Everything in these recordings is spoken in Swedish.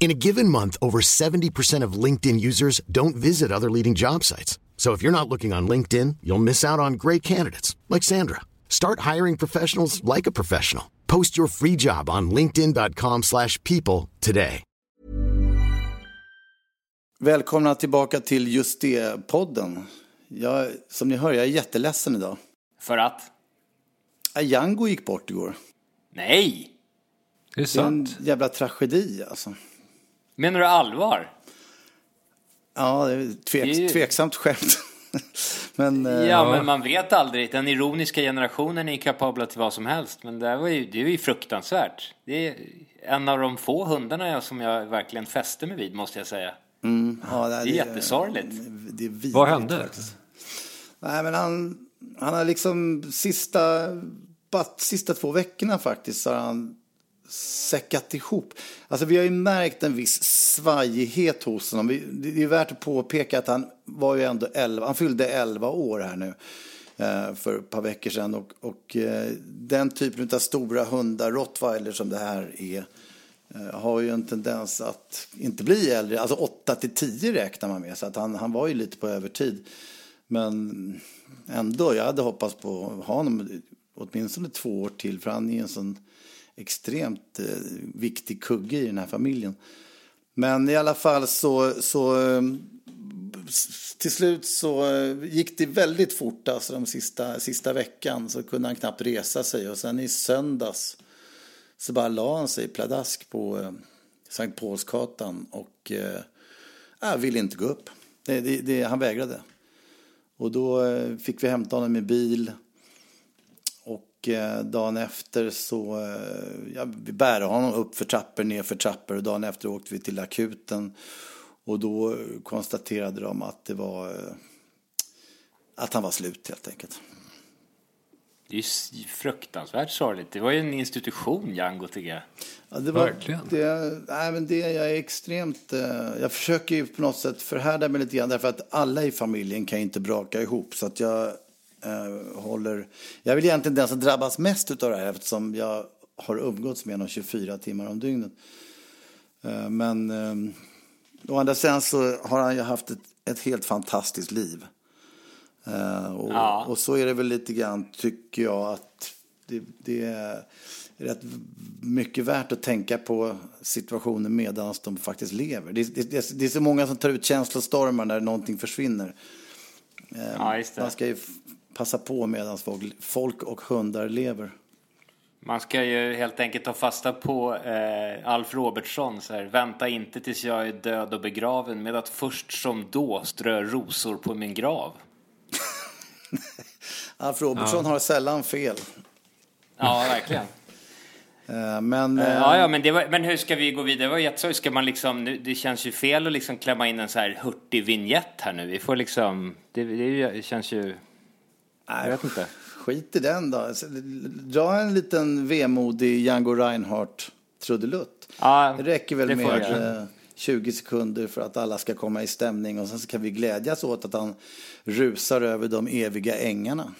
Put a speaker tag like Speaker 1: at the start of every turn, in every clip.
Speaker 1: In a given month, over 70% of LinkedIn users don't visit other leading job sites. So if you're not looking on LinkedIn, you'll miss out on great candidates like Sandra. Start hiring professionals like a professional. Post your free job on linkedin.com/people slash people today.
Speaker 2: Välkomna tillbaka till Just det-podden. Jag, som ni hör, jag är jätteledsen idag.
Speaker 3: För att?
Speaker 2: Ja, Django gick bort igår.
Speaker 3: Nej!
Speaker 4: Det är
Speaker 2: Det är en jävla tragedi alltså.
Speaker 3: Menar du allvar?
Speaker 2: Ja, det är tvek,
Speaker 3: Det är ju-
Speaker 2: tveksamt skämt. Men eh,
Speaker 3: Ja, men man vet aldrig. Den ironiska generationen är kapabla till vad som helst. Men det, här var ju, det är ju fruktansvärt. Det är en av de få hundarna jag, som jag verkligen fäste mig vid, måste jag säga.
Speaker 2: ja,
Speaker 3: Det är jättesorgligt.
Speaker 2: Det är vidrigt,
Speaker 4: Vad hände?
Speaker 2: faktiskt. Nej, men han, han har liksom sista, sista två veckorna faktiskt så har han säckat ihop. Alltså vi har ju märkt en viss svajighet hos honom. Vi- Det är värt att påpeka att han var ju ändå 11, han fyllde 11 år här nu eh, för ett par veckor sedan. Och, och eh, den typen av stora hundar, rottweiler som det här är, eh, har ju en tendens att inte bli äldre. Alltså 8 till 10 räknar man med. Så att han, han var ju lite på övertid. Men ändå, jag hade hoppats på att ha honom åtminstone två år till. För han är en sån extremt eh, viktig kugge i den här familjen. Men i alla fall så, så till slut så gick det väldigt fort, alltså de sista, sista veckan så kunde han knappt resa sig och sen i söndags så bara la han sig pladask på eh, Sankt Paulsgatan och eh, äh, ville inte gå upp. Det, det, det, han vägrade. Och då eh, fick vi hämta honom i bil. Och eh, dagen efter så, eh, ja, vi bär honom upp för trappor, ner för trappor och dagen efter åkte vi till akuten. Och då konstaterade de att det var, eh, att han var slut helt enkelt.
Speaker 3: Det är ju fruktansvärt sorgligt. Det var ju en institution, Django, tycker jag.
Speaker 2: Ja, det var,
Speaker 4: Verkligen.
Speaker 2: Det, nej, men det, jag är extremt... Eh, jag försöker ju på något sätt förhärda mig lite grann därför att alla i familjen kan ju inte braka ihop. Så att jag eh, håller... Jag vill egentligen den som drabbas mest av det här eftersom jag har umgåtts med honom 24 timmar om dygnet. Eh, men eh, å andra sidan så har han ju haft ett, ett helt fantastiskt liv. Eh, och,
Speaker 3: Ja.
Speaker 2: och så är det väl lite grann, tycker jag, att det, det är rätt mycket värt att tänka på situationen medan de faktiskt lever. Det, det, det, är så många som tar ut känslostormar när någonting försvinner. Eh,
Speaker 3: Ja.
Speaker 2: Man ska ju passa på medan folk, folk och hundar lever.
Speaker 3: Man ska ju helt enkelt ta fasta på eh, Alf Robertsson. Så här, Vänta inte tills jag är död och begraven med att först som då strö rosor på min grav.
Speaker 2: Alf Robertsson har sällan fel.
Speaker 3: Ja, verkligen.
Speaker 2: Eh, Men,
Speaker 3: Eh,
Speaker 2: eh,
Speaker 3: Ja, ja, men, det var, men hur ska vi gå vidare? Det var. Ska man liksom, nu- det känns ju fel att liksom klämma in en så här hurtig vignett här nu. Vi får liksom, det, det, är ju- ju, jag vet inte.
Speaker 2: Skit i den då. Alltså, Dra en liten vemodig Django Reinhardt trudelutt.
Speaker 3: Ja,
Speaker 2: det räcker väl
Speaker 3: det
Speaker 2: med
Speaker 3: jag göra.
Speaker 2: eh, 20 sekunder för att alla ska komma i stämning och sen så kan vi glädjas åt att han rusar över de eviga ängarna.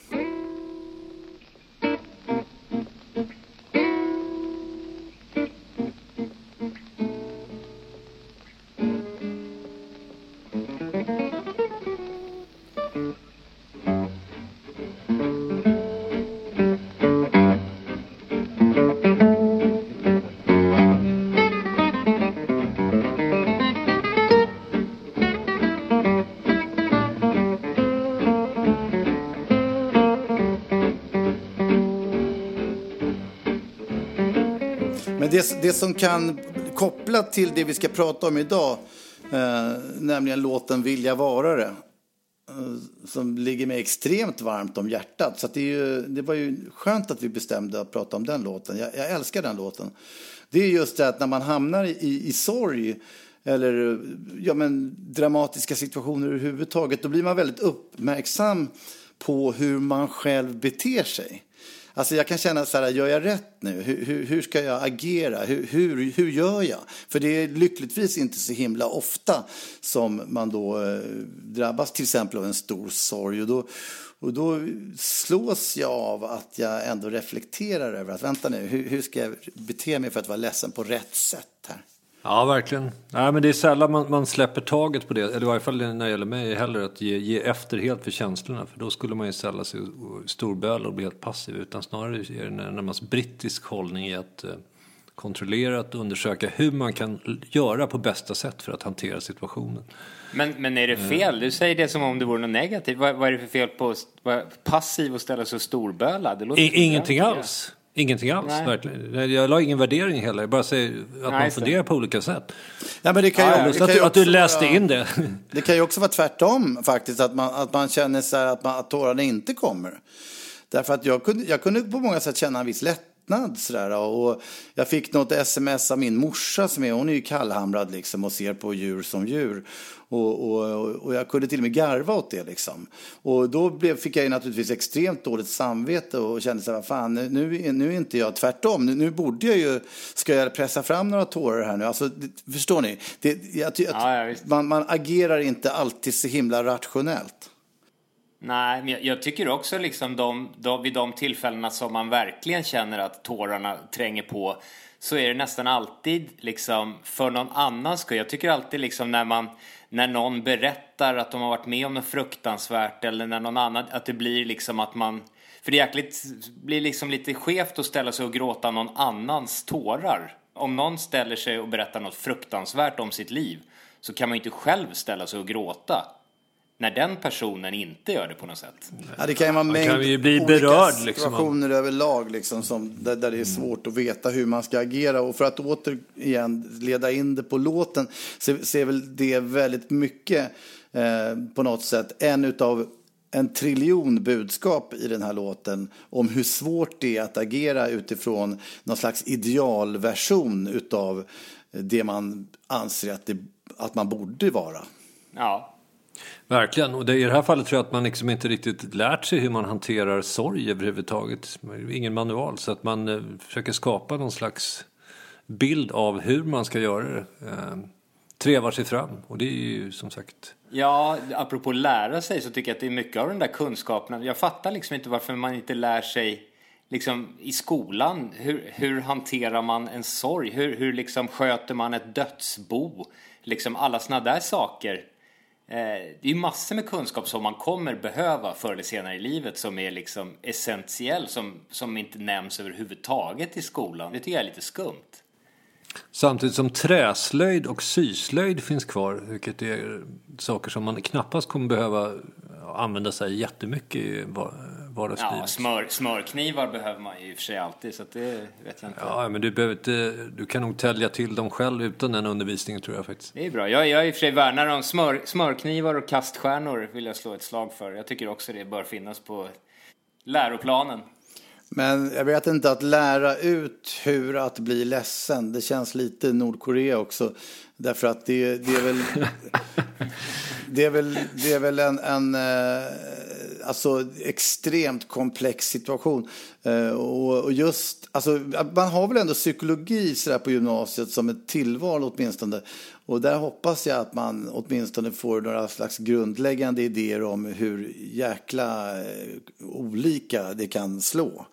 Speaker 2: Det, det som kan koppla till det vi ska prata om idag, eh, nämligen låten Vilja vara det, eh, som ligger mig extremt varmt om hjärtat. Så det, är ju, det var ju skönt att vi bestämde att prata om den låten. Jag, jag älskar den låten. Det är just det att när man hamnar i, i sorg eller ja, men, dramatiska situationer överhuvudtaget, då blir man väldigt uppmärksam på hur man själv beter sig. Alltså jag kan känna så här, gör jag rätt nu? Hur, hur, hur ska jag agera? Hur, hur, hur, gör jag? För det är lyckligtvis inte så himla ofta som man då eh, drabbas till exempel av en stor sorg. Och då, och då slås jag av att jag ändå reflekterar över att vänta nu, hur, hur ska jag bete mig för att vara ledsen på rätt sätt här?
Speaker 4: Ja, verkligen. Nej, men det är sällan man, man släpper taget på det, eller i varje fall när det gäller mig heller, att ge, ge efter helt för känslorna. För då skulle man ju ställa sig storböla och bli helt passiv. Utan snarare är det en närmast brittisk hållning i att eh, kontrollera, att undersöka hur man kan göra på bästa sätt för att hantera situationen.
Speaker 3: Men, men är det fel? Du säger det som om det vore något negativt. Vad, vad är det för fel på vara passiv och ställa sig storböla?
Speaker 4: Ingenting alls. Ingenting alls, Nej. verkligen. Jag la ingen värdering heller. Jag bara säger att Nej, man funderar på olika sätt.
Speaker 2: Ja, men det kan ju, ja,
Speaker 4: det kan att, du, att du läste in det.
Speaker 2: Det kan ju också vara tvärtom faktiskt. Att man, att man känner så att, man, att tårarna inte kommer. Därför att jag kunde, jag kunde på många sätt känna en viss lättnad. Sådär, och jag fick något sms av min morsa som är, hon är ju kallhamrad liksom och ser på djur som djur. Och, och, och jag kunde till och med garva åt det. Liksom. Och då blev, fick jag ju naturligtvis extremt dåligt samvete och kände så här, fan, nu, nu är inte jag tvärtom. Nu, nu borde jag ju, ska jag pressa fram några tårar här nu? Alltså, det, förstår ni? Det, jag, jag, ja, man, man agerar inte alltid så himla rationellt.
Speaker 3: Nej, men jag, jag, tycker också liksom de, de, vid de tillfällena som man verkligen känner att tårarna tränger på så är det nästan alltid liksom för någon annans skull. Jag tycker alltid liksom när man när någon berättar att de har varit med om något fruktansvärt eller när någon annan, att det blir liksom att man för det jäkligt, blir liksom lite skevt att ställa sig och gråta någon annans tårar. Om någon ställer sig och berättar något fruktansvärt om sitt liv så kan man ju inte själv ställa sig och gråta när den personen inte gör det på något sätt.
Speaker 2: Ja, det kan ju vara mängd kan ju bli berörd, liksom. situationer liksom. överlag liksom, som, där, där det är svårt att veta hur man ska agera. Och för att återigen leda in det på låten så, är väl det väldigt mycket eh, på något sätt en utav en triljon budskap i den här låten om hur svårt det är att agera utifrån någon slags idealversion utav det man anser att, det, att man borde vara.
Speaker 3: Ja,
Speaker 4: Verkligen, och det, i det här fallet tror jag att man liksom inte riktigt lärt sig hur man hanterar sorg överhuvudtaget. Ingen manual, så att man eh, försöker skapa någon slags bild av hur man ska göra det. Eh, trevar sig fram, och det är ju som sagt...
Speaker 3: Ja, apropå lära sig så tycker jag att det är mycket av den där kunskapen. Jag fattar liksom inte varför man inte lär sig liksom i skolan. Hur, hur hanterar man en sorg? Hur, hur liksom sköter man ett dödsbo? Liksom alla sådana där saker Eh, det är massor med kunskap som man kommer behöva förr eller senare i livet som är liksom essentiell, som, som inte nämns överhuvudtaget i skolan. Det tycker jag är lite skumt.
Speaker 4: Samtidigt som träslöjd och syslöjd finns kvar, vilket är saker som man knappast kommer behöva använda sig jättemycket i vardagslivet.
Speaker 3: Ja, smör, smörknivar behöver man ju i och för sig alltid, så det vet jag inte.
Speaker 4: Ja, men du, behöver inte, du kan nog tälja till dem själv utan den undervisningen tror jag faktiskt.
Speaker 3: Det är bra. Jag, jag i och för sig värnar om smör, smörknivar och kaststjärnor vill jag slå ett slag för. Jag tycker också det bör finnas på läroplanen.
Speaker 2: Men jag vet inte, att lära ut hur att bli ledsen, det känns lite Nordkorea också. Därför att det, det är väl... det är väl, det är väl en, en eh, alltså, extremt komplex situation. Eh, och, och, just, alltså, man har väl ändå psykologi så på gymnasiet som ett tillval åtminstone. Och där hoppas jag att man åtminstone får några slags grundläggande idéer om hur jäkla eh, olika det kan slå.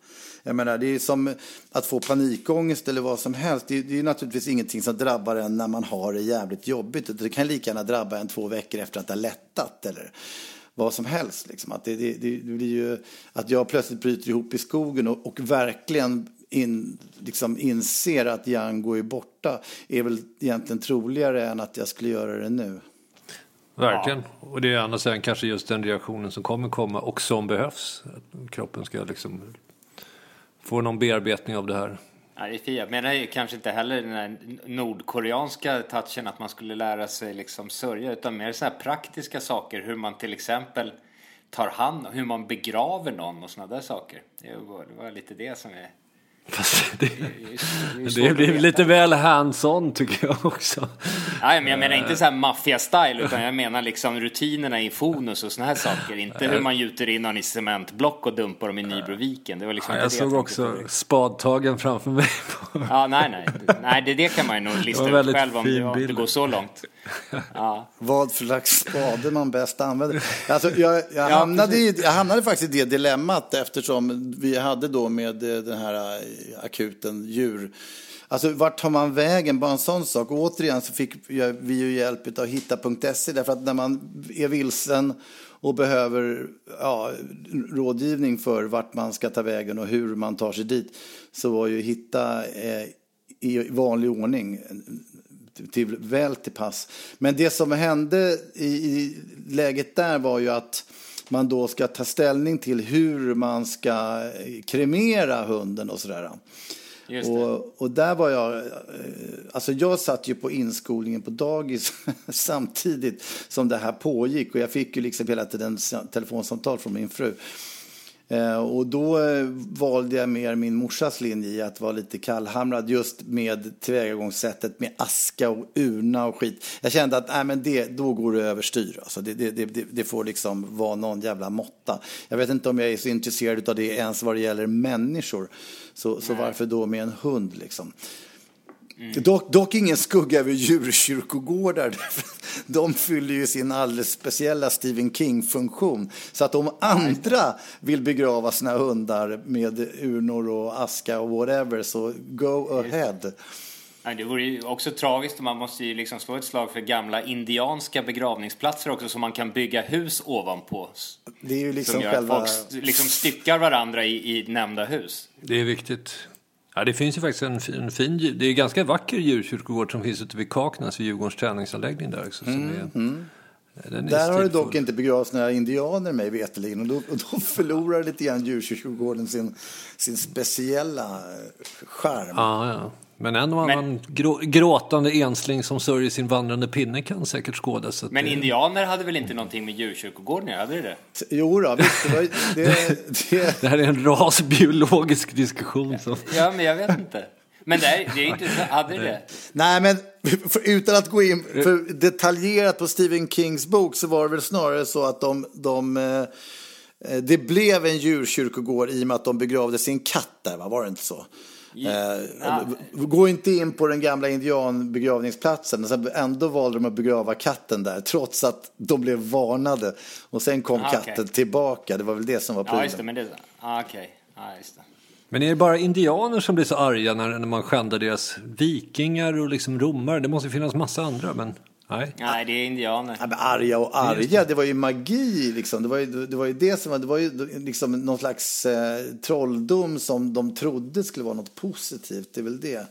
Speaker 2: Jag menar, det är som att få panikångest eller vad som helst. Det är, det är naturligtvis ingenting som drabbar en när man har det jävligt jobbigt. Det kan lika gärna drabba en två veckor efter att det har lättat. Eller vad som helst. Liksom. Att, det, det, det, blir ju, att jag plötsligt bryter ihop i skogen och, och verkligen in, liksom inser att Django är borta är väl egentligen troligare än att jag skulle göra det nu.
Speaker 4: Verkligen. Ja. Och det är annars än kanske just den reaktionen som kommer komma och som behövs. Att kroppen ska liksom få någon bearbetning av det här.
Speaker 3: Ja, det är. Jag menar kanske inte heller den här nordkoreanska touchen att man skulle lära sig liksom sörja utan mer så här praktiska saker. Hur man till exempel tar hand om, hur man begraver någon och sådana där saker. Det var, det var lite det som är
Speaker 4: Fast det, det, det blir lite väl hands-on tycker jag också.
Speaker 3: Nej, men jag menar inte så här maffia-style utan jag menar liksom rutinerna i Fonus och såna här saker. Inte hur man gjuter in någon i cementblock och dumpar dem i Nybroviken. Det var liksom
Speaker 4: jag såg jag också på. spadtagen framför mig.
Speaker 3: Ja, nej, nej. Nej, det, det kan man ju nog lista ut själv om det, om det går så långt. Ja.
Speaker 2: Vad för slags spade man bäst använder. Alltså, jag, jag, hamnade i, jag hamnade faktiskt i det dilemmat eftersom vi hade då med eh, den här eh, akuten djur. Alltså vart tar man vägen? Bara en sån sak. Och återigen så fick vi ju hjälp av hitta.se därför att när man är vilsen och behöver ja, rådgivning för vart man ska ta vägen och hur man tar sig dit så var ju hitta eh, i vanlig ordning till, väl till pass. Men det som hände i, i läget där var ju att man då ska ta ställning till hur man ska kremera hunden och sådär. Och, och, där var jag, eh, alltså jag satt ju på inskolningen på dagis samtidigt som det här pågick och jag fick ju liksom hela tiden telefonsamtal från min fru. Eh, och då eh, valde jag mer min morsas linje i att vara lite kallhamrad just med tillvägagångssättet med aska och urna och skit. Jag kände att nej, men det, då går det överstyr. Alltså det, det, det, det får liksom vara någon jävla måtta. Jag vet inte om jag är så intresserad av det ens vad det gäller människor. Så, så varför då med en hund liksom? Mm. Dock, dock, ingen skugga över djurkyrkogårdar. De fyller ju sin alldeles speciella Stephen King-funktion. Så att om andra vill begrava sina hundar med urnor och aska och whatever så go ahead.
Speaker 3: det vore ju också tragiskt och man måste ju liksom slå ett slag för gamla indianska begravningsplatser också som man kan bygga hus ovanpå.
Speaker 2: Det är ju liksom
Speaker 3: som gör själva... att folk liksom styckar varandra i, i nämnda hus.
Speaker 4: Det är viktigt. Ja, det finns ju faktiskt en fin, en fin det är ganska vacker djurkyrkogård som finns ute vid Kaknäs, vid Djurgårdens träningsanläggning där också. Mm, är,
Speaker 2: mm. Där har det dock inte begravts några indianer mig veterligen och då, och då förlorar lite grann djurkyrkogården sin, sin speciella eh, charm.
Speaker 4: Ja, ja. Men en och annan grå, gråtande ensling som sörjer sin vandrande pinne kan säkert skådas.
Speaker 3: Men det... indianer hade väl inte någonting med djurkyrkogården att hade det det?
Speaker 2: Jo då, visst. Det, var, det,
Speaker 4: det... det här är en rasbiologisk diskussion. Som...
Speaker 3: Ja, men jag vet inte. Men det, är, det är inte, hade det?
Speaker 2: Nej, men för, utan att gå in för detaljerat på Stephen Kings bok så var det väl snarare så att de, de eh, det blev en djurkyrkogård i och med att de begravde sin katt där, va? var det inte så? Ja. Gå inte in på den gamla indianbegravningsplatsen. Ändå valde de att begrava katten där trots att de blev varnade. Och sen kom ah, katten okay. tillbaka. Det var väl det som var problemet.
Speaker 3: Ja, just det. Men det, ah, okay. ah, just det.
Speaker 4: Men är det bara indianer som blir så arga när, när man skändar deras vikingar och liksom romare? Det måste finnas massa andra, men... Nej.
Speaker 3: Nej, det är indianer.
Speaker 2: Ja, men arga och arga, det var ju magi liksom. Det var ju det, var ju det som var, det var ju liksom någon slags eh, trolldom som de trodde skulle vara något positivt. Det är väl det.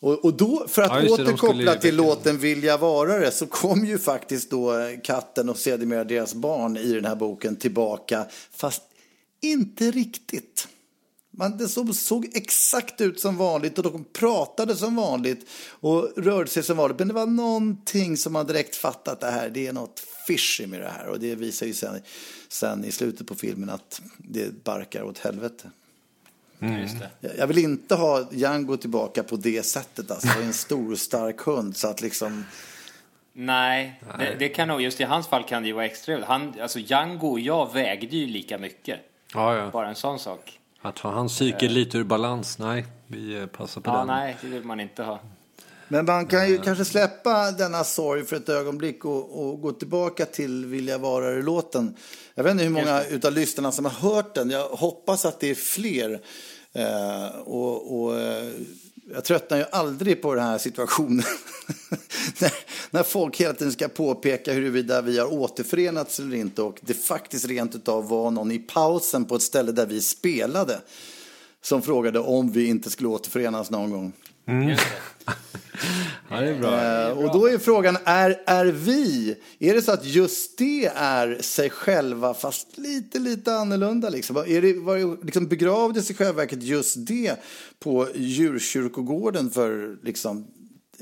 Speaker 2: Och, och då, för att ja, återkoppla till låten Vilja vara det, så kom ju faktiskt då katten och sedermera deras barn i den här boken tillbaka. Fast inte riktigt. Man, det såg, såg exakt ut som vanligt och de pratade som vanligt och rörde sig som vanligt. Men det var någonting som man direkt fattade att det här, det är något fishy med det här. Och det visar ju sen, sen i slutet på filmen att det barkar åt helvete.
Speaker 3: Mm.
Speaker 2: Jag vill inte ha Django tillbaka på det sättet. Alltså, det är en stor stark hund så att liksom...
Speaker 3: Nej, det, det, kan nog, just i hans fall kan det ju vara extra. Han, alltså Django och jag vägde ju lika mycket.
Speaker 4: Ja, ja.
Speaker 3: Bara en sån sak.
Speaker 4: Att ha hans psyke lite ur balans, nej, vi passar på
Speaker 3: ja,
Speaker 4: den.
Speaker 3: Nej, det vill man inte ha.
Speaker 2: Men man kan ju kanske släppa denna sorg för ett ögonblick och, och gå tillbaka till Vilja vara låten Jag vet inte hur många av lyssnarna som har hört den. Jag hoppas att det är fler. Eh, och, och eh, jag tröttnar ju aldrig på den här situationen. när, när folk hela tiden ska påpeka huruvida vi har återförenats eller inte och det faktiskt rent utav var någon i pausen på ett ställe där vi spelade som frågade om vi inte skulle återförenas någon gång.
Speaker 4: Mm. Ja, det är bra.
Speaker 2: Eh, och då är frågan, är, är vi, är det så att just det är sig själva fast lite, lite annorlunda liksom? Är det, var det, liksom begravdes i själva verket just det på djurkyrkogården för liksom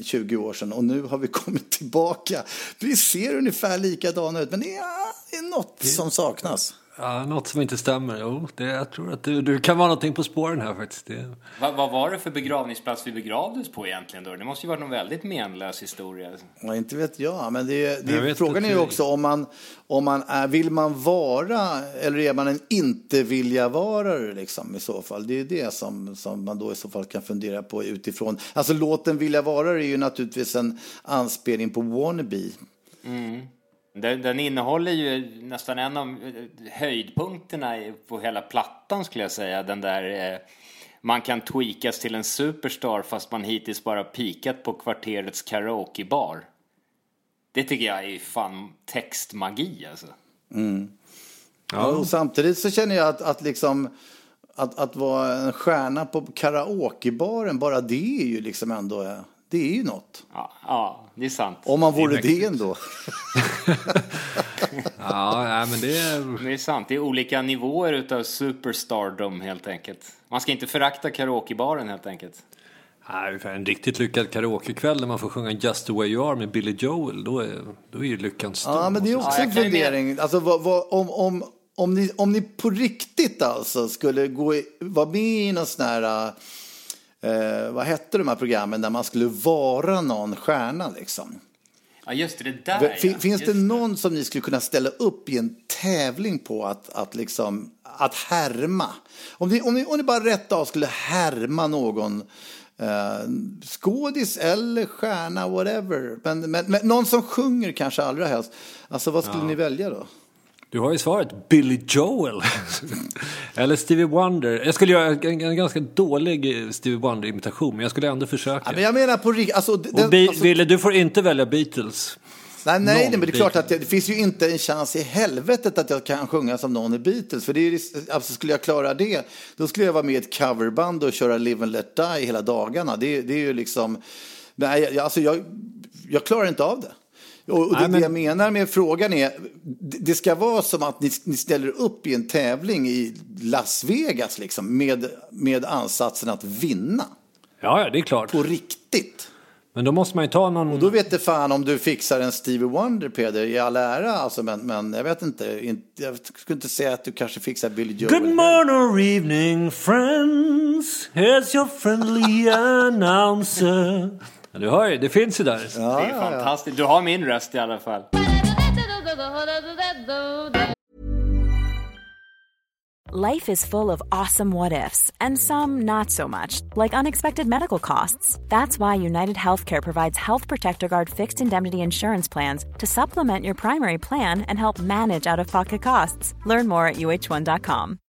Speaker 2: 20 år sedan och nu har vi kommit tillbaka. Vi ser ungefär likadana ut men är, det är något som saknas.
Speaker 4: Ja, något som inte stämmer. Jo, det, jag tror att du, du kan vara någonting på spåren här faktiskt. Det...
Speaker 3: Va, vad var det för begravningsplats vi begravdes på egentligen då? Det måste ju varit någon väldigt menlös historia.
Speaker 2: Ja, inte vet jag, men det, det,
Speaker 4: Jag vet
Speaker 2: frågan är ju också om man, om man är, vill man vara eller är man en inte vilja vara liksom i så fall. Det är ju det som, som man då i så fall kan fundera på utifrån. Alltså låten Vilja vara är ju naturligtvis en anspelning på Wannabe.
Speaker 3: Den, den innehåller ju nästan en av eh, höjdpunkterna på hela plattan skulle jag säga. Den där eh, man kan tweakas till en superstar fast man hittills bara pikat på kvarterets karaokebar. Det tycker jag är fan textmagi alltså.
Speaker 2: Och samtidigt så känner jag att, att liksom att, att vara en stjärna på karaokebaren, bara det är ju liksom ändå, det är ju något.
Speaker 3: Ja, ja det är sant.
Speaker 2: Om man vore det ändå.
Speaker 4: Ja, men det är...
Speaker 3: Det är sant. Det är olika nivåer utav superstardom helt enkelt. Man ska inte förakta karaokebaren helt enkelt.
Speaker 4: Nej, för en riktigt lyckad karaokekväll när man får sjunga Just the way you are med Billy Joel, då är, då är ju lyckan stor.
Speaker 2: Ja, men det är också en fundering. Alltså, vad, vad, om, om, om, ni, om ni på riktigt alltså skulle gå i, vara med i någon sån här, eh, vad hette de här programmen där man skulle vara någon stjärna liksom.
Speaker 3: Ja, just det. Det där
Speaker 2: Fin,
Speaker 3: ja.
Speaker 2: finns
Speaker 3: Just
Speaker 2: det någon som ni skulle kunna ställa upp i en tävling på att, att, liksom, att härma? Om ni, om, ni, om ni bara rätt av skulle härma någon eh, skådis eller stjärna, whatever. Men, men, men någon som sjunger kanske allra helst. Alltså vad skulle ni välja då?
Speaker 4: Du har ju svaret Billy Joel. Eller Stevie Wonder. Jag skulle göra en, en ganska dålig Stevie Wonder-imitation, men jag skulle ändå försöka.
Speaker 2: Ja, men jag menar på riktigt. Alltså, den-
Speaker 4: Och Bi-
Speaker 2: alltså,
Speaker 4: Ville, du får inte välja Beatles.
Speaker 2: nej, nej,
Speaker 4: någon
Speaker 2: men det är klart att det, det finns ju inte en chans i helvetet att jag kan sjunga som någon i Beatles. För det är, alltså, skulle jag klara det, då skulle jag vara med i ett coverband och köra Live and Let Die hela dagarna. Det, det är ju liksom, nej, jag- alltså jag, jag klarar inte av det. Och, det,
Speaker 4: Nej, men-
Speaker 2: jag menar med frågan är, det ska vara som att ni, ni ställer upp i en tävling i Las Vegas liksom, med, med ansatsen att vinna.
Speaker 4: Ja, ja, det är klart.
Speaker 2: På riktigt.
Speaker 4: Men då måste man ju ta någon...
Speaker 2: Och då vet det fan om du fixar en Stevie Wonder, Peder, i all ära, alltså, men, men jag vet inte, jag skulle inte säga att du kanske fixar Billy Joel.
Speaker 4: Good morning or evening friends, here's your friendly announcer. Ja, du hör ju, det finns ju där.
Speaker 3: det. Det är fantastiskt. Du har min röst i alla fall.
Speaker 5: Life is full of awesome what ifs, and some not so much, like unexpected medical costs. That's why United Healthcare provides Health Protector Guard fixed indemnity insurance plans to supplement your primary plan and help manage out of pocket costs. Learn more at uh1.com.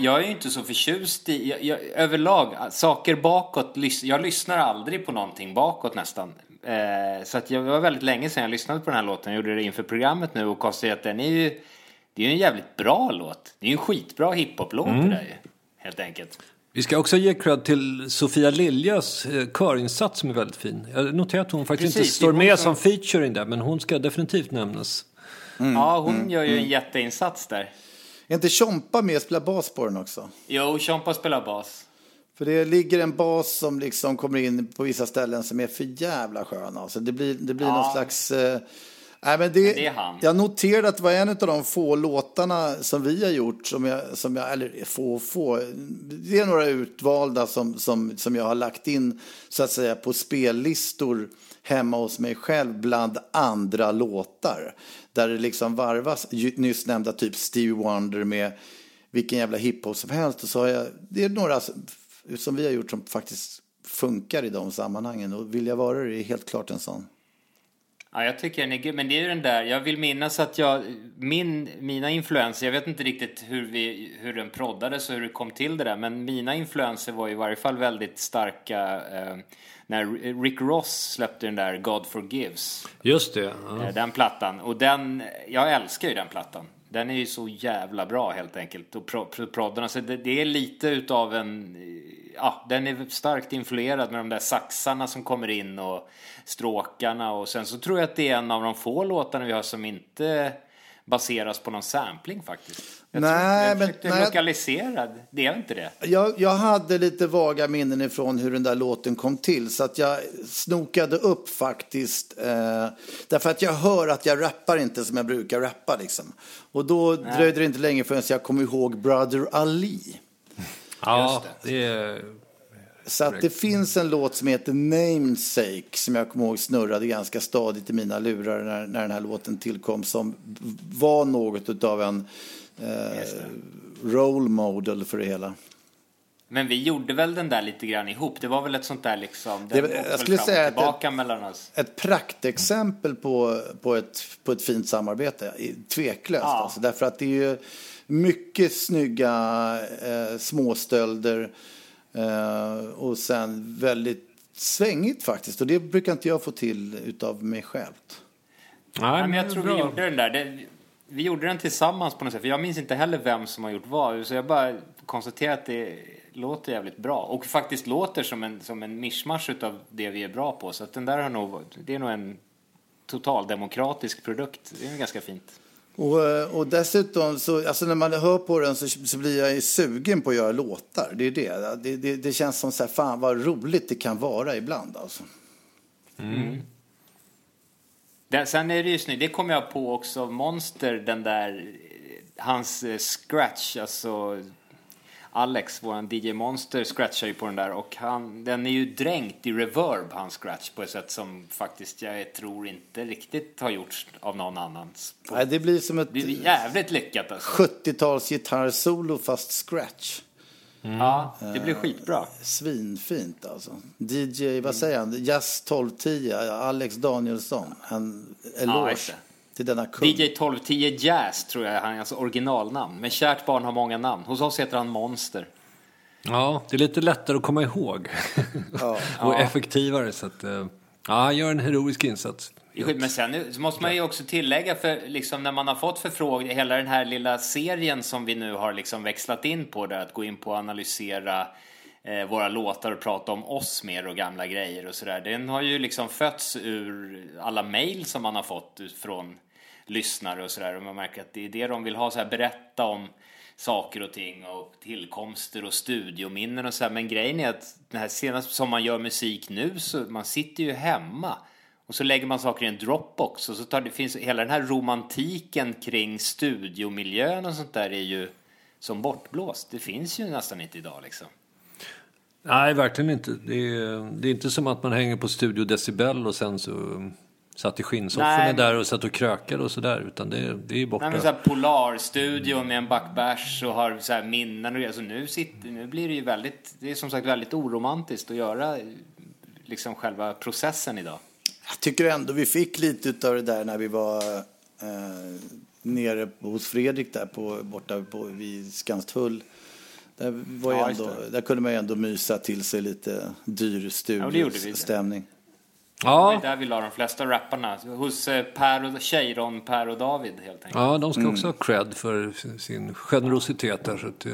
Speaker 3: Jag är ju inte så förtjust i, jag, jag, överlag, saker bakåt, jag lyssnar aldrig på någonting bakåt nästan. Eh, så att jag, det var väldigt länge sedan jag lyssnade på den här låten, jag gjorde det inför programmet nu och konstaterade att den är ju, det är ju en jävligt bra låt. Det är ju en skitbra hiphop-låt det där ju, helt enkelt.
Speaker 4: Vi ska också ge cred till Sofia Liljas eh, körinsats som är väldigt fin. Jag noterar att hon faktiskt
Speaker 3: Precis,
Speaker 4: inte står med
Speaker 3: som-
Speaker 4: som featuring där, men hon ska definitivt nämnas.
Speaker 3: Ja, hon gör ju en jätteinsats där.
Speaker 2: Är inte Tjompa med och spelar bas på den också?
Speaker 3: Jo, Tjompa spelar bas.
Speaker 2: För det ligger en bas som liksom kommer in på vissa ställen som är för jävla skön. Alltså det blir, det blir
Speaker 3: Ja.
Speaker 2: någon slags... Eh, nej, men det,
Speaker 3: Men det är han.
Speaker 2: Jag noterade att det var en av de få låtarna som vi har gjort, som jag, som jag, eller få och få, det är några utvalda som, som, som jag har lagt in så att säga på spellistor hemma hos mig själv bland andra låtar. Där det liksom varvas, nyss nämnda typ Stevie Wonder med vilken jävla hiphop som helst. Och så har jag, det är några som, vi har gjort som faktiskt funkar i de sammanhangen. Och Vill jag vara det är helt klart en sån.
Speaker 3: Ja, jag tycker den är grym. Men det är ju den där, jag vill minnas att jag, min, mina influenser, jag vet inte riktigt hur, vi, hur den proddades och hur det kom till det där, men mina influenser var i varje fall väldigt starka eh, när Rick Ross släppte den där God Forgives,
Speaker 4: Just det. Ja.
Speaker 3: eh, den plattan. Och den, jag älskar ju den plattan. Den är ju så jävla bra helt enkelt. Och pro, pro, proddarna, så det, det är lite utav en, ja, den är starkt influerad med de där saxarna som kommer in och stråkarna och sen så tror jag att det är en av de få låtarna vi har som inte baseras på någon sampling faktiskt. Jag
Speaker 2: Nej,
Speaker 3: jag
Speaker 2: men- nej.
Speaker 3: lokaliserad, det är inte det.
Speaker 2: Jag, jag hade lite vaga minnen ifrån hur den där låten kom till så att jag snokade upp faktiskt. Eh, därför att jag hör att jag rappar inte som jag brukar rappa liksom. Och då dröjde det inte länge förrän jag kom ihåg Brother Ali.
Speaker 4: Ja, det är...
Speaker 2: Så att det finns en låt som heter Namesake som jag kommer ihåg snurrade ganska stadigt i mina lurar när, när den här låten tillkom som var något av en eh, role model för det hela.
Speaker 3: Men vi gjorde väl den där lite grann ihop. Det var väl ett sånt där liksom,
Speaker 2: Det- jag skulle säga att
Speaker 3: tillbaka mellan oss.
Speaker 2: ett praktexempel på, på, ett, på ett fint samarbete. Tveklöst.
Speaker 3: Ja.
Speaker 2: Alltså, därför att det är ju mycket snygga eh, småstölder eh, och sen väldigt svängigt faktiskt. Och det brukar inte jag få till utav mig själv.
Speaker 3: Nej, men jag tror vi gjorde den där. Det, vi gjorde den tillsammans på något sätt. För jag minns inte heller vem som har gjort vad. Så jag bara konstaterar att det låter jävligt bra. Och faktiskt låter som en, som en mischmasch utav det vi är bra på. Så att den där har nog, det är nog en totaldemokratisk produkt. Det är ganska fint.
Speaker 2: Och, eh, och dessutom, så, alltså när man hör på den så, så blir jag ju sugen på att göra låtar. Det är det. Det, det, det känns som så här, fan vad roligt det kan vara ibland alltså. Mm.
Speaker 3: Den, sen är det ju snyggt, det kom jag på också, Monster, den där, eh, hans eh, scratch, alltså Alex, våran DJ Monster, scratchar ju på den där och han, den är ju dränkt i reverb, hans scratch, på ett sätt som faktiskt jag tror inte riktigt har gjorts av någon annan.
Speaker 2: Nej, det blir som ett
Speaker 3: är jävligt lyckat alltså.
Speaker 2: 70-tals gitarrsolo fast scratch.
Speaker 3: Ja, det blir skitbra.
Speaker 2: Svinfint alltså. DJ, vad säger han? Jazz 1210, Alex Danielsson. En eloge
Speaker 3: det.
Speaker 2: Till denna kung.
Speaker 3: DJ 1210 Jazz tror jag är hans originalnamn. Men kärt barn har många namn. Hos oss heter han Monster.
Speaker 4: Ja, det är lite lättare att komma ihåg. och effektivare. Så att, eh, ja, han gör en heroisk insats.
Speaker 3: Men sen så måste man ju också tillägga, för liksom när man har fått förfrågningar, hela den här lilla serien som vi nu har liksom växlat in på, där att gå in på och analysera eh, våra låtar och prata om oss mer och gamla grejer och sådär. Den har ju liksom fötts ur alla mejl som man har fått från lyssnare och sådär. Och man märker att det är det de vill ha, så här, berätta om saker och ting och tillkomster och studiominnen och så här. Men grejen är att det här senast som man gör musik nu så man sitter ju hemma och så lägger man saker i en Dropbox och så tar det finns hela den här romantiken kring studiomiljön och sånt där är ju som bortblåst. Det finns ju nästan inte idag liksom.
Speaker 4: Nej, verkligen inte. Det är, det är inte som att man hänger på Studio Decibel och sen så satt i skinnsofforna där och satt och krökade och sådär. Utan det, det är borta.
Speaker 3: Nej, men så här Polarstudio med en backbärs och har så här minnen och grejer. Så nu, sitter, nu blir det ju väldigt, det är som sagt väldigt oromantiskt att göra liksom själva processen idag.
Speaker 2: Jag tycker ändå vi fick lite av det där när vi var eh, nere hos Fredrik där på, borta på, vid Skanstull. Där, var
Speaker 3: Ja,
Speaker 2: ändå,
Speaker 3: det.
Speaker 2: där kunde man ju ändå mysa till sig lite dyr
Speaker 3: Ja, det
Speaker 2: studiostämning.
Speaker 3: Är
Speaker 4: Ja,
Speaker 3: där vi la de flesta rapparna. Hos eh, Per och, Cheiron, Per och David helt enkelt.
Speaker 4: ja, de ska
Speaker 3: Mm.
Speaker 4: också ha cred för sin generositet där. Så att, eh,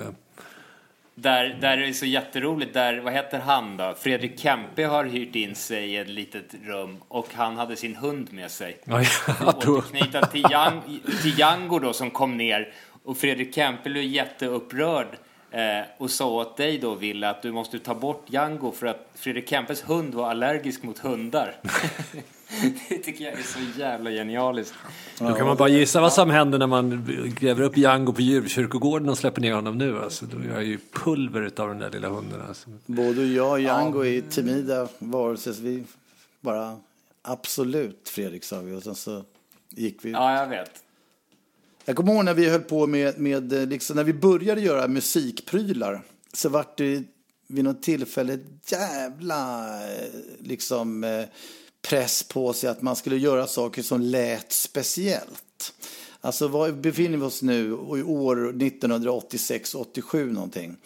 Speaker 3: Där, där är det så jätteroligt, där, vad heter han då? Fredrik Kempe har hyrt in sig i ett litet rum och han hade sin hund med sig.
Speaker 4: ja, jag tror...
Speaker 3: Återknyta till, Jan, till Django då som kom ner och Fredrik Kempe blev jätteupprörd Eh, och sa åt dig då, Wille, att du måste ta bort Django för att Fredrik Kempes hund var allergisk mot hundar. det tycker jag är så jävla genialiskt.
Speaker 4: Då kan man bara gissa vad som händer när man gräver upp Django på djurkyrkogården och släpper ner honom nu. Alltså, då är jag ju pulver utav den där lilla hunden. Alltså.
Speaker 2: Både jag och Django är timida varelser. så Vi bara absolut Fredrik sa vi och sen så gick vi.
Speaker 3: Ja, jag vet.
Speaker 2: Jag kommer ihåg när vi höll på med, med eh, liksom, när vi började göra musikprylar så vart det vid något tillfälle jävla eh, liksom eh, press på sig att man skulle göra saker som lät speciellt. Alltså var befinner vi oss nu i år 1986, 87 någonting.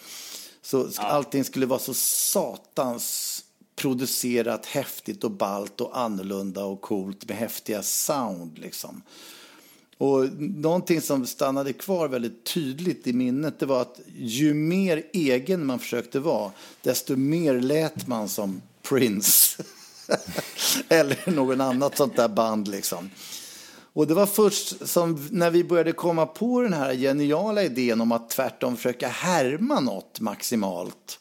Speaker 2: Så ja. allting skulle vara så satans producerat häftigt och balt och annorlunda och coolt med häftiga sound liksom. Och någonting som stannade kvar väldigt tydligt i minnet det var att ju mer egen man försökte vara desto mer lät man som Prince. Eller någon annat sånt där band liksom. Och det var först som när vi började komma på den här geniala idén om att tvärtom försöka härma något maximalt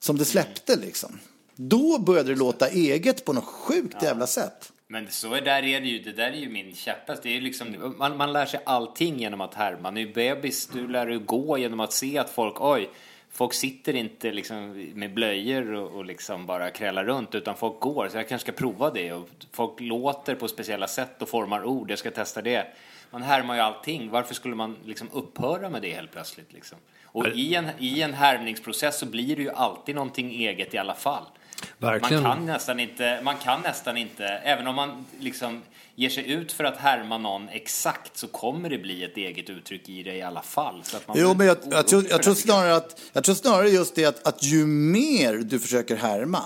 Speaker 2: som det släppte liksom. Då började det låta eget på något sjukt jävla sätt.
Speaker 3: Men så är där är det ju, det där är ju min käpphäst. Det är liksom, man, man lär sig allting genom att härma. Nu bebis, du lär dig gå genom att se att folk, oj, folk sitter inte liksom med blöjor och, och liksom bara krälar runt utan folk går. Så jag kanske ska prova det. Och folk låter på speciella sätt och formar ord. Jag ska testa det. Man härmar ju allting. Varför skulle man liksom upphöra med det helt plötsligt? Liksom? Och i en, i en härmningsprocess så blir det ju alltid någonting eget i alla fall.
Speaker 4: Verkligen.
Speaker 3: Man kan nästan inte, man kan nästan inte, även om man liksom ger sig ut för att härma någon exakt så kommer det bli ett eget uttryck i det i alla fall. Så att man
Speaker 2: jo, men jag, jag, tror, jag, tror snarare att, jag tror snarare just det att, att ju mer du försöker härma,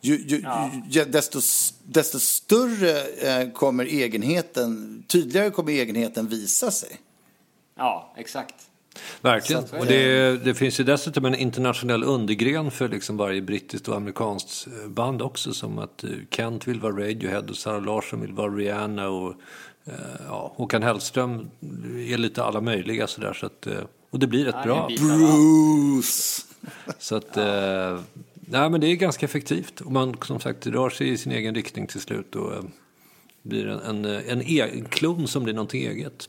Speaker 2: ju, ju, ja. ju, desto, desto större eh, kommer egenheten, tydligare kommer egenheten visa sig.
Speaker 3: Ja, exakt.
Speaker 4: Verkligen. Och det, det, finns ju dessutom en internationell undergren för liksom varje brittiskt och amerikanskt eh, band också. Som att eh, Kent vill vara Radiohead och Sara Larsson vill vara Rihanna. Och eh, ja, Håkan Hellström är lite alla möjliga sådär. Så att, och det blir rätt bra.
Speaker 2: Bruce!
Speaker 4: Så att, eh, nej men det är ganska effektivt. Och man som sagt rör sig i sin egen riktning till slut. Och blir en, en, en, e en klon som blir någonting eget.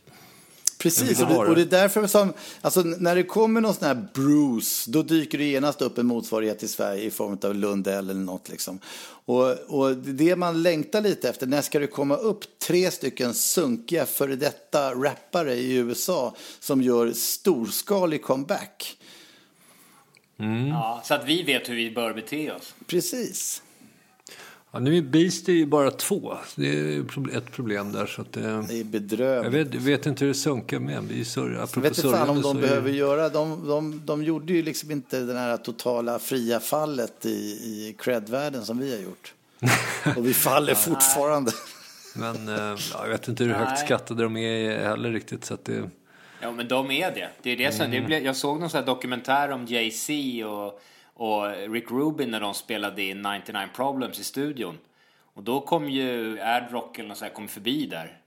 Speaker 2: Precis, och det, och det, är därför som, alltså när det kommer någon sån här Bruce, då dyker det genast upp en motsvarighet i Sverige i form av Lundell eller något liksom. Och, och det man längtar lite efter, när ska det komma upp tre stycken sunkiga före detta rappare i USA som gör storskalig comeback?
Speaker 3: Mm. Ja, så att vi vet hur vi bör bete oss.
Speaker 2: Precis.
Speaker 4: Ja, nu är Beast ju bara två. Det är ett problem där. Så att det,
Speaker 2: det är bedrövligt.
Speaker 4: Jag vet, vet, inte hur det sunkar med. Vi så,
Speaker 2: jag vet inte fan om de behöver är... göra. De, de, de gjorde ju liksom inte det här totala fria fallet i, i cred-världen som vi har gjort. Och vi faller fortfarande.
Speaker 4: Men ja, jag vet inte hur högt skattade de är heller riktigt. Så att det...
Speaker 3: Ja, men de är det. det, är det som, mm. det jag såg någon sån dokumentär om Jay-Z och och Rick Rubin när de spelade in 99 Problems i studion. Och då kom ju Adrock eller något sånt kom förbi där.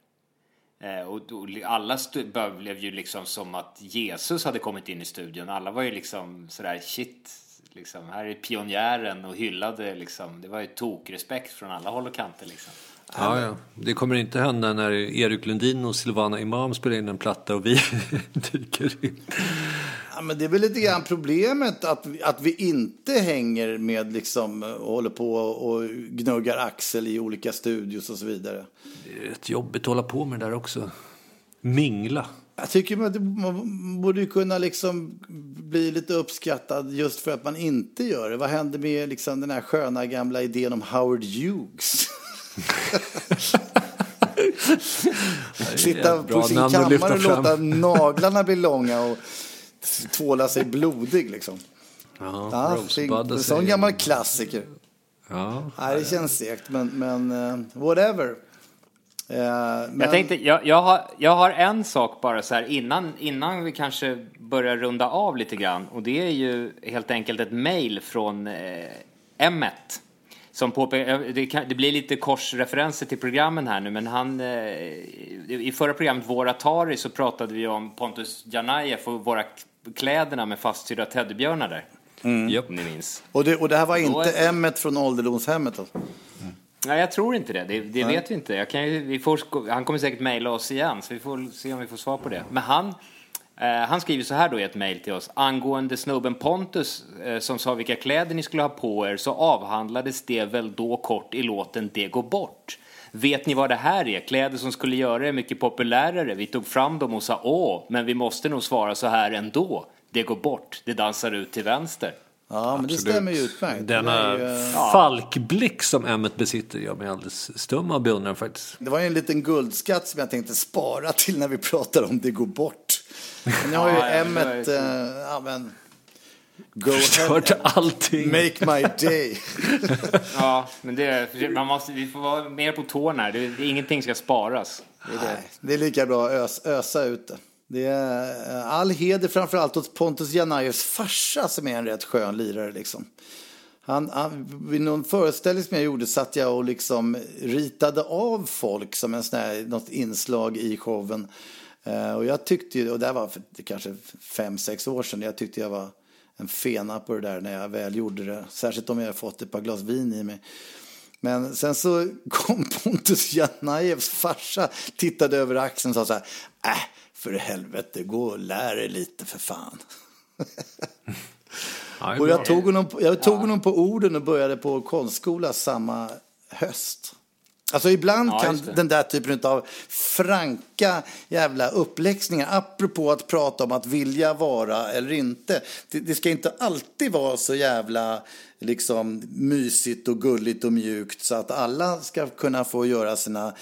Speaker 3: Eh, och, och alla blev ju liksom som att Jesus hade kommit in i studion. Alla var ju liksom sådär shit, liksom, här är pionjären och hyllade liksom. Det var ju tokrespekt från alla håll och kanter liksom.
Speaker 4: Ja, ja. Det kommer inte hända när Erik Lundin och Silvana Imam spelar in en platta och vi dyker in.
Speaker 2: Ja, men det är väl lite grann problemet att, att vi inte hänger med liksom och håller på och gnuggar axel i olika studios och så vidare.
Speaker 4: Det är rätt jobbigt att hålla på med det där också. Mingla.
Speaker 2: Jag tycker att man borde kunna liksom bli lite uppskattad just för att man inte gör det. Vad händer med liksom den här sköna gamla idén om Howard Hughes? Sitta på sin kammare och låta naglarna bli långa och tvåla sig blodig liksom.
Speaker 4: Ja, ja
Speaker 2: en sån gammal klassiker.
Speaker 4: Ja,
Speaker 2: Nej, det känns segt, men, men uh, whatever. Uh,
Speaker 3: men... Jag tänkte, jag, jag, har, jag har en sak bara så här innan, innan vi kanske börjar runda av lite grann. Och det är ju helt enkelt ett mail från eh, M1 som påpekar, det, det, blir lite korsreferenser till programmen här nu, men han... Eh, I förra programmet, Vår Atari, så pratade vi om Pontus Janajev och våra kläderna med fastsydda teddybjörnar där.
Speaker 4: Japp.
Speaker 3: Om ni minns.
Speaker 2: Och det, och det här var inte
Speaker 3: är-
Speaker 2: Emmet från ålderdomshemmet alltså.
Speaker 3: Nej, jag tror inte det. Det, det vet vi inte. Jag kan ju, vi får, han kommer säkert mejla oss igen, så vi får se om vi får svar på det. Men han, eh, han skriver så här då i ett mejl till oss. Angående snubben Pontus eh, som sa vilka kläder ni skulle ha på er så avhandlades det väl då kort i låten Det går bort. Vet ni vad det här är? Kläder som skulle göra er mycket populärare. Vi tog fram dem och sa åh, men vi måste nog svara så här ändå. Det går bort, det dansar ut till vänster.
Speaker 2: Ja, men det
Speaker 4: Absolut.
Speaker 2: stämmer ju utmärkt.
Speaker 4: Denna
Speaker 2: ju, eh,
Speaker 4: falkblick som Emmet besitter gör mig alldeles stum av beundran faktiskt.
Speaker 2: det var ju en liten guldskatt som jag tänkte spara till när vi pratar om det går bort. Men nu har ju
Speaker 3: Ja, ja, var ju
Speaker 2: eh, ja men, go
Speaker 4: Förstört
Speaker 2: ahead.
Speaker 4: allting.
Speaker 2: Make my day.
Speaker 3: Ja, men det, man måste, vi får vara mer på tårna här. Det, det, ingenting ska sparas. Det är det.
Speaker 2: Nej, det är lika bra att ös, ösa ut det. Det är eh, all heder framförallt åt Pontus Janajevs farsa som är en rätt skön lirare liksom. Han, han, vid någon föreställning som jag gjorde satt jag och liksom ritade av folk som en sån här, något inslag i showen. Eh, och jag tyckte ju, och det här var för kanske fem, sex år sedan, jag tyckte jag var en fena på det där när jag väl gjorde det. Särskilt om jag fått ett par glas vin i mig. Men sen så kom Pontus Janajevs farsa, tittade över axeln och sa så här, äh, för helvete, gå och lär dig lite för fan.
Speaker 4: Ja,
Speaker 2: Och jag tog, honom, på- jag tog honom på orden och började på konstskola samma höst. Alltså ibland
Speaker 3: Ja,
Speaker 2: kan den där typen av franka jävla uppläxningar, apropå att prata om att vilja vara eller inte. Det, det ska inte alltid vara så jävla liksom mysigt och gulligt och mjukt så att alla ska kunna få göra sina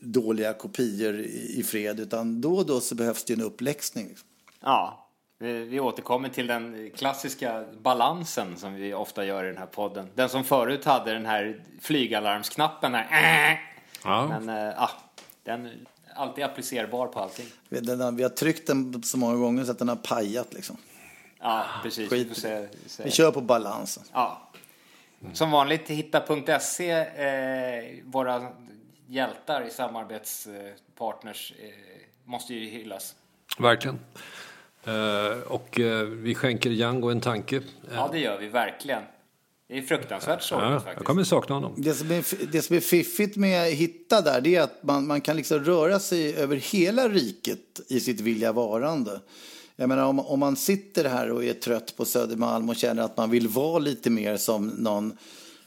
Speaker 2: dåliga kopior i, i fred. Utan då och då så behövs det en uppläxning.
Speaker 3: Ja, vi, vi återkommer till den klassiska balansen som vi ofta gör i den här podden. Den som förut hade den här flygalarmsknappen här. Äh.
Speaker 4: Ja.
Speaker 3: Men äh, den är alltid applicerbar på allting.
Speaker 2: Den har- Vi har tryckt den så många gånger så att den har pajat liksom.
Speaker 3: Ja, precis. Vi får se, se.
Speaker 2: Vi kör på balansen.
Speaker 3: Ja. Som vanligt, hitta.se, eh, våra hjältar i samarbetspartners eh, måste ju hyllas.
Speaker 4: Verkligen. Eh, och eh, vi skänker Django en tanke.
Speaker 3: Ja, det gör vi verkligen. Det är fruktansvärt sorgligt
Speaker 4: ja, jag
Speaker 3: faktiskt.
Speaker 4: kommer sakna honom.
Speaker 2: Det som, är, det som är fiffigt med Hitta där, det är att man, man kan liksom röra sig över hela riket i sitt vilja varande. Jag menar om, om man sitter här och är trött på Södermalm och känner att man vill vara lite mer som någon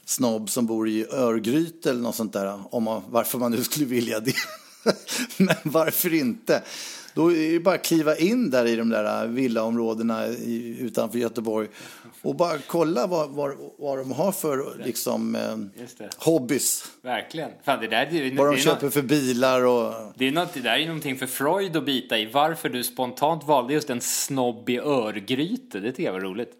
Speaker 2: snobb som bor i Örgryte eller något sånt där. Om man, varför man nu skulle vilja det. Men varför inte? Då är det bara att kliva in där i de där villaområdena utanför Göteborg och bara kolla vad, vad, vad de har för liksom, eh, hobbys.
Speaker 3: Verkligen. Fan, det, där, det,
Speaker 2: Vad de
Speaker 3: det,
Speaker 2: köper
Speaker 3: något,
Speaker 2: för bilar och...
Speaker 3: det, är något, det där är ju någonting för Freud att bita i. Varför du spontant valde just en snobb i Örgryte, det tycker jag var roligt.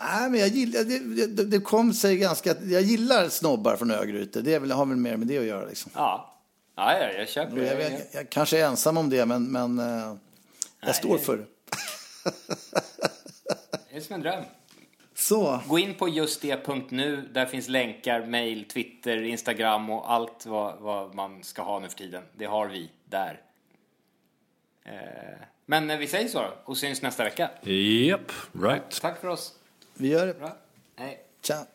Speaker 2: Nej, men jag gillar, det, det, det kom sig ganska... Jag gillar snobbar från Örgryte. Det har väl mer med det att göra. Liksom.
Speaker 3: Ja, ja, ja jag köper
Speaker 2: Jag, jag,
Speaker 3: det.
Speaker 2: jag kanske är ensam om det, men, men eh, jag står för det.
Speaker 3: Det är som en dröm.
Speaker 2: Så,
Speaker 3: Gå in på just det.nu. Där finns länkar, mail, Twitter, Instagram och allt vad, vad man ska ha nu för tiden. Det har vi där. Eh, men vi säger så då och syns nästa vecka.
Speaker 4: Japp, right.
Speaker 3: Tack för oss.
Speaker 2: vi gör det.
Speaker 3: Bra. Hej.
Speaker 2: Tja.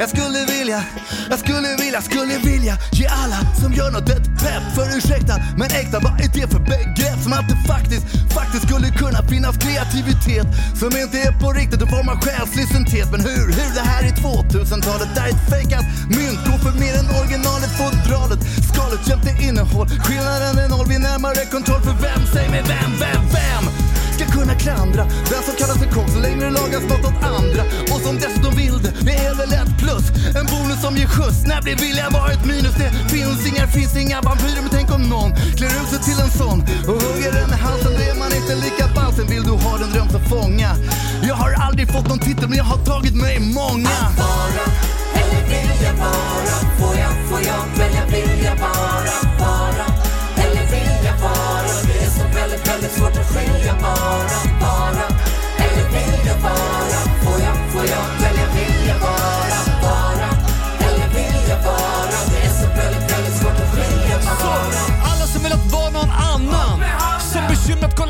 Speaker 6: Jag skulle vilja, jag skulle vilja, skulle vilja ge alla som gör något ett pepp. För ursäkta, men äkta, vad är det för begrepp? Som att det faktiskt, faktiskt skulle kunna finnas kreativitet. Som inte är på riktigt och formar själslig syntes Men hur, hur? Det här är 2000-talet, där ett fejkat mynt Går för mer än originalet, fodralet. Skalet jämte innehåll, skillnaden är noll. Vid närmare kontroll För vem, säg mig vem, vem, vem? Ska kunna klandra. Den som kallar sig kock så länge det lagas något åt andra. Och som dessutom vill det, det är väl ett plus. En bonus som ger skjuts, när blir vilja vara ett minus? Det finns inga, finns inga vampyrer men tänk om någon klär ut sig till en sån. Och hugger den i halsen Då är man inte lika balsen vill du ha den dröm så fånga. Jag har aldrig fått någon titel men jag har tagit mig många.
Speaker 7: Att vara eller vilja vara. Får jag, får jag välja jag vara Vara. Så väldigt, väldigt svårt att skilja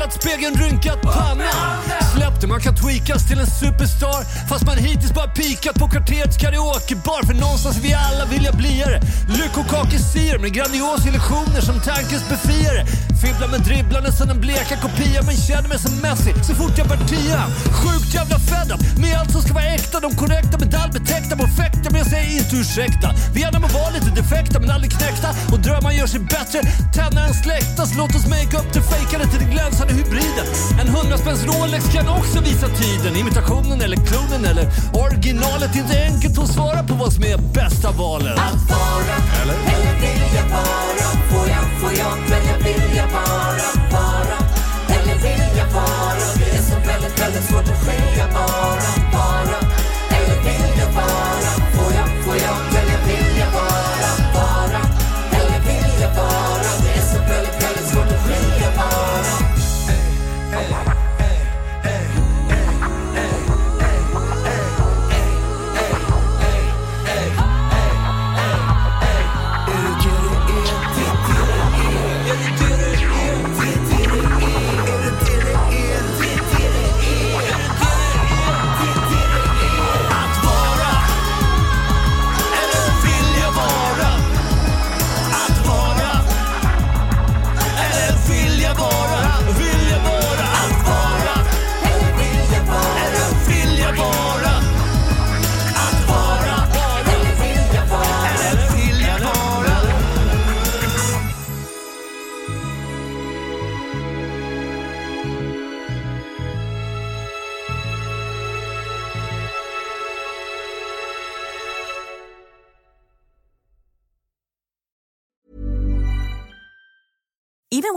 Speaker 4: spegeln rynkat pannan. Släppte man kan tweakas till en superstar fast man hittills bara pikat på kvarterets karaokebar. För någonstans vi alla vilja bliare. Lyckokakesier med grandios illusioner som tankens befriare. Fibblar med dribblande som en bleka kopia men känner mig som Messi så fort jag bär tia. Sjukt jävla fed up med allt som ska vara äkta. De korrekta medaljbetäckta perfekta men jag säger inte ursäkta. Vi gärna må vara lite defekta men aldrig knäckta. Och drömmar gör sig bättre. tända än släktas, så låt oss make up det fejkade till det glänsande hybriden. En hundraspänns Rolex kan också visa tiden. Imitationen eller klonen eller originalet. Inte enkelt att svara på vad som är bästa valet.
Speaker 2: Att vara
Speaker 4: Eller?
Speaker 2: eller vilja vara Får jag, får jag välja vilja vara Vara